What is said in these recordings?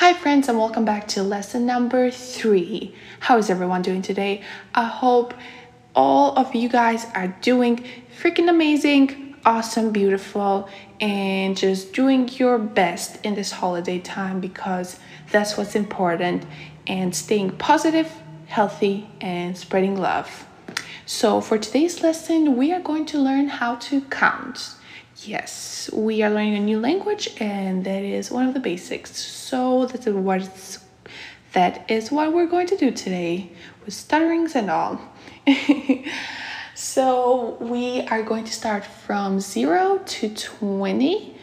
Hi, friends, and welcome back to lesson number three. How is everyone doing today? I hope all of you guys are doing freaking amazing, awesome, beautiful, and just doing your best in this holiday time because that's what's important and staying positive, healthy, and spreading love. So, for today's lesson, we are going to learn how to count. Yes, we are learning a new language, and that is one of the basics. So that's what that is what we're going to do today with stutterings and all. so we are going to start from zero to twenty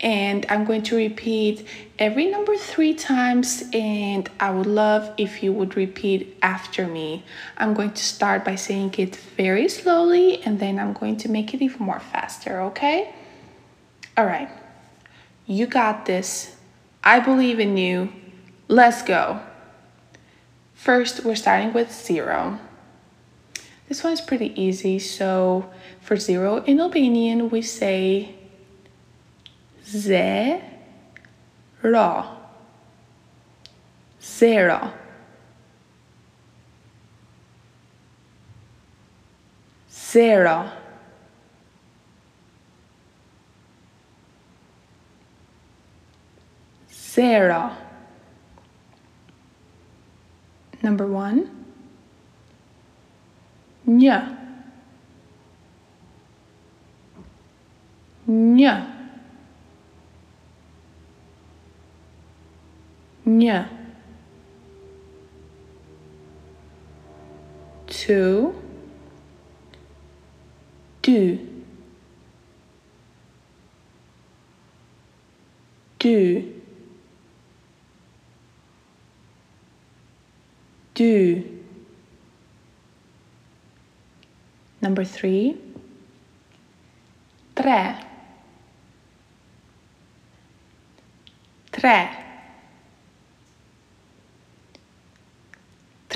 and I'm going to repeat every number three times and I would love if you would repeat after me. I'm going to start by saying it very slowly and then I'm going to make it even more faster, okay? All right. You got this. I believe in you. Let's go. First, we're starting with zero. This one is pretty easy. So for zero in Albanian, we say zero. Zero. Zero. Zero. Number one. Një. Një. Një. Two. Dy. Dy. Dy. Number three. Tre. Tre.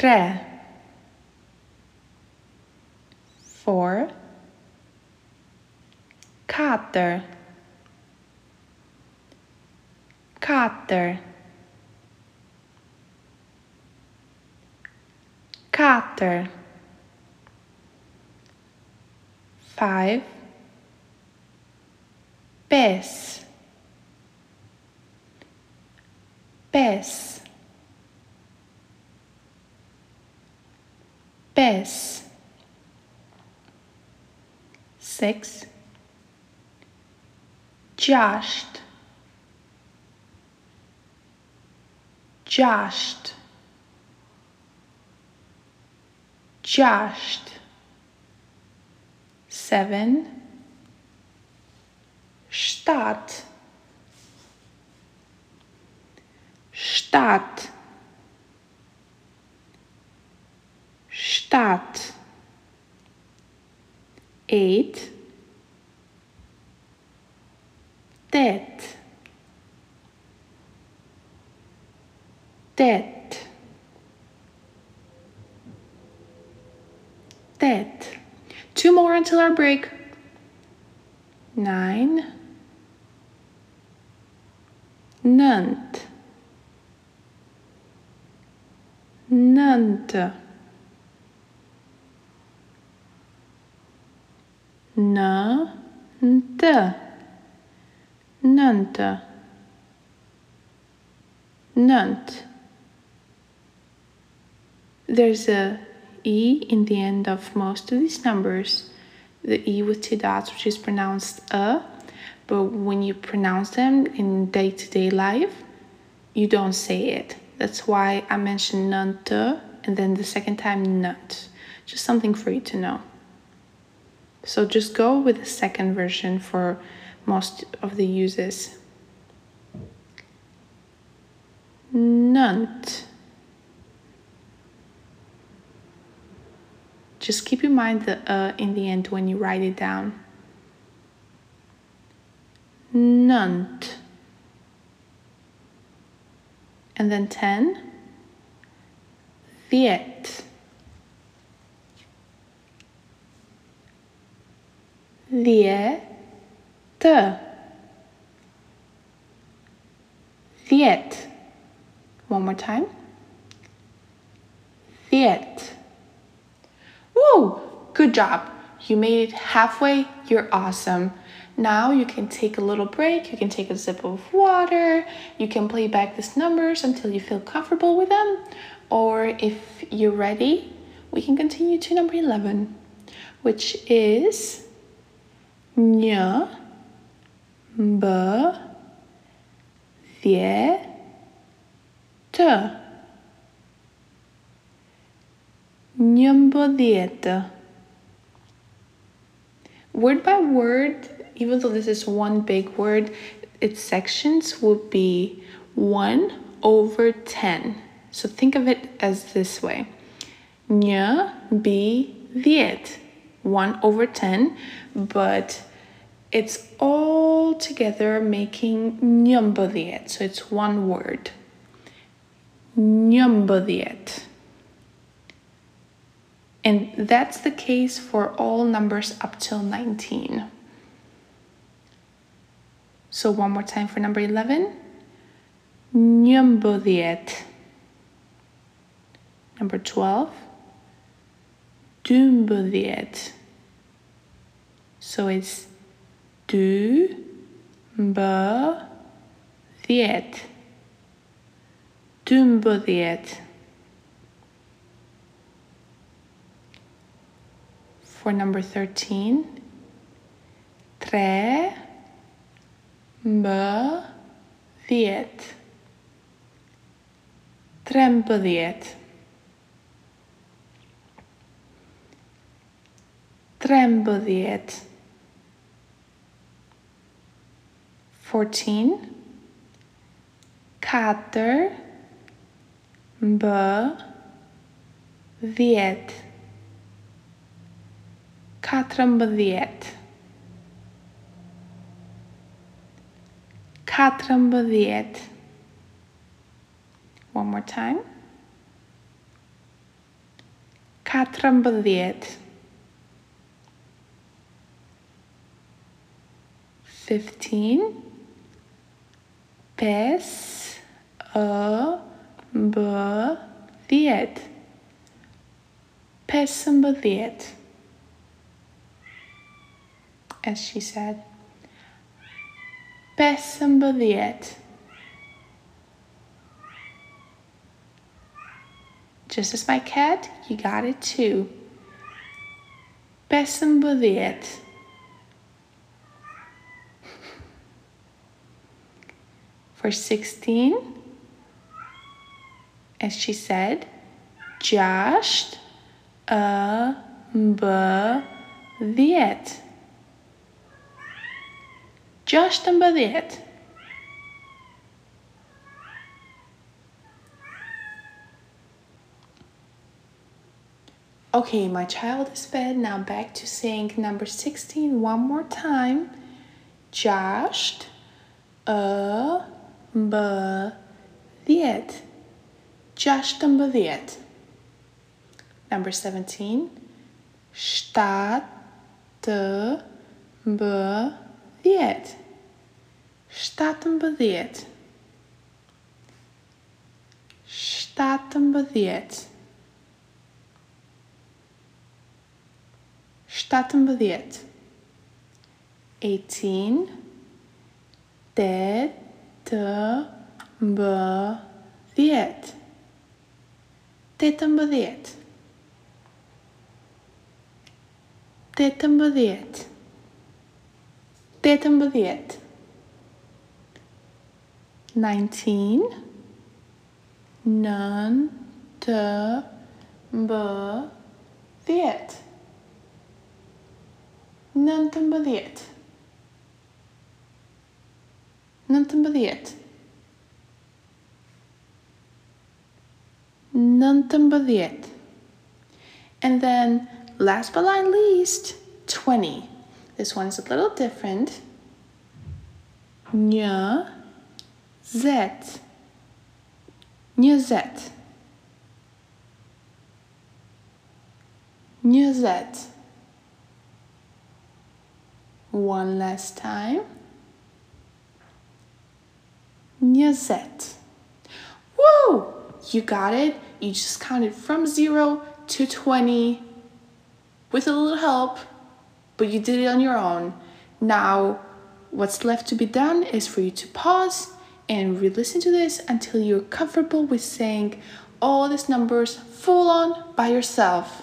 Tre. Four. Katër. Katër. Katër. Five. Pes. Pes. Pes. Six. Gjasht. Gjasht. Gjasht. Seven. Shtat. Shtat. Shtat. Eight. Tet. Tet. Tet. Two more until our break. Nine. Nënt. Nënt. Nënt. Nënt. Nënt. There's a E in the end of most of these numbers. The E with two dots, which is pronounced a, but when you pronounce them in day to day life, you don't say it. That's why I mentioned nunt and then the second time nut. Just something for you to know. So just go with the second version for most of the uses. Nunt. Just keep in mind the uh in the end when you write it down. Nunt. And then 10. Viet. Viet. Viet. One more time. Viet. Woo! Good job. You made it halfway. You're awesome. Now you can take a little break. You can take a sip of water. You can play back these numbers until you feel comfortable with them. Or if you're ready, we can continue to number 11, which is nya, b, vie, te. Njëmbëdhjetë. Word by word, even though this is one big word, its sections would be 1 over 10. So think of it as this way. Një bi. 1 over 10, but it's all together making njëmbëdhjet. So it's one word. Njëmbëdhjet. And that's the case for all numbers up till 19. So one more time for number 11. Njëmbëdhjet. Number 12. Dymbëdhjet. So it's dy, bë, dhjet. Dymbëdhjet. For number 13, tre, mbë, dhjet. Trembëdhjet. Trembëdhjet. 14, katër, mbë, dhjet. Katërmbëdhjet. Katërmbëdhjet. One more time. Katërmbëdhjet. 15 Pes dhjet. Pesëmbëdhjet. As she said. Pesëmbëdhjet. Just as my cat, you got it too. Pesëmbëdhjet. For 16, as she said, gjasht ë mbë dhjet. Gjasht mbëdhjet. Okay, my child is fed. Now back to saying number 16 one more time. Gjasht ë mbë, dhjetë, gjashtë mbë dhjetë. Number 17, shtatë të mbë dhjetë, shtatë mbë dhjetë, shtatë mbë dhjetë. shtatëmbëdhjetë, 18, 8, Tet të mbëdhjet. Tetëmbëdhjet. Tetëmbëdhjet. Tetëmbëdhjet. 19 nën të mbëdhjet. Nëntëmbëdhjet. Nëntëmbëdhjet. Nëntëmbëdhjet. And then, last but not least, 20. This one's a little different. Një, zet. Njëzet. Njëzet. One last time. Njëzet. Woo! you got it. You just counted from zero to 20 with a little help, but you did it on your own. Now, what's left to be done is for you to pause and re listen to this until you're comfortable with saying all these numbers full on by yourself.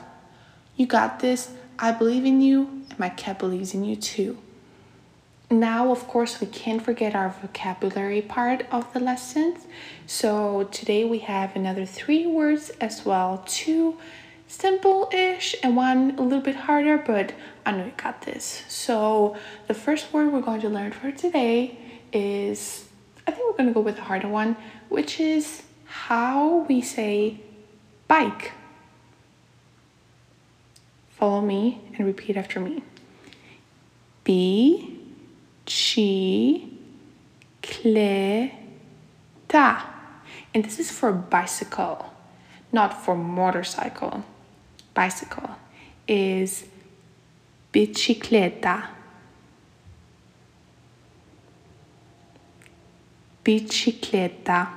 You got this. I believe in you, and my cat believes in you too. Now, of course, we can't forget our vocabulary part of the lessons. So, today we have another three words as well two simple ish and one a little bit harder, but I know you got this. So, the first word we're going to learn for today is I think we're going to go with the harder one, which is how we say bike. Follow me and repeat after me. B, chi, cle, ta. And this is for bicycle, not for motorcycle. Bicycle is bicicleta. Bicicleta.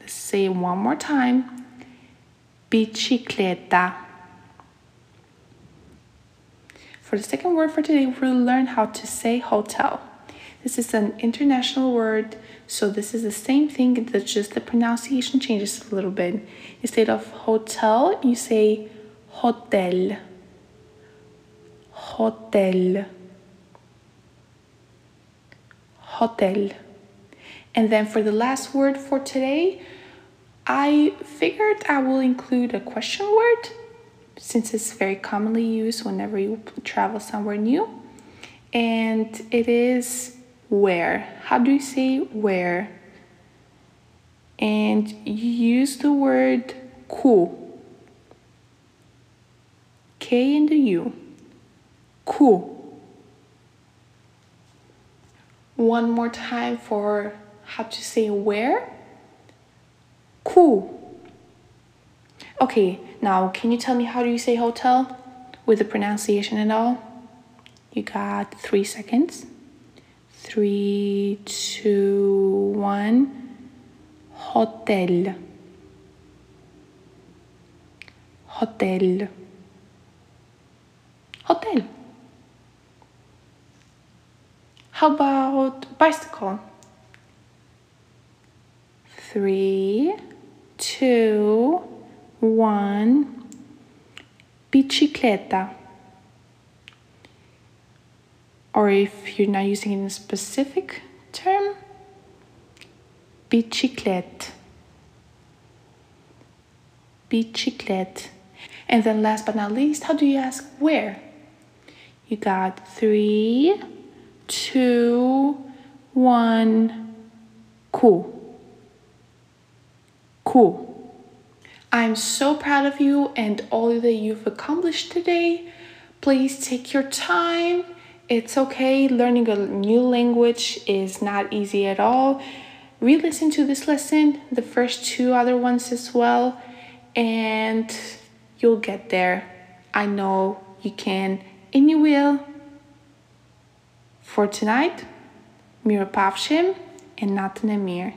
Let's say one more time. Bicicleta. For the second word for today, we'll learn how to say hotel. This is an international word, so this is the same thing, that just the pronunciation changes a little bit. Instead of hotel, you say hotel. Hotel. Hotel. And then for the last word for today, I figured I will include a question word since it's very commonly used whenever you travel somewhere new. And it is where. How do you say where? And you use the word ku. K and the U. Ku. One more time for how to say where. Ku. Okay, now can you tell me how do you say hotel with the pronunciation and all? You got three seconds. Three, two, one. Hotel. Hotel. Hotel. How about bicycle? Three, two, one. Bicicleta. Or if you're not using it in a specific term, biciclette. Biciclette. And then last but not least, how do you ask where? You got three, two, one, cool. Cool. I'm so proud of you and all that you've accomplished today. Please take your time. It's okay. Learning a new language is not easy at all. Re listen to this lesson, the first two other ones as well, and you'll get there. I know you can and you will. For tonight, Mira Pavshim and Nathan Emir.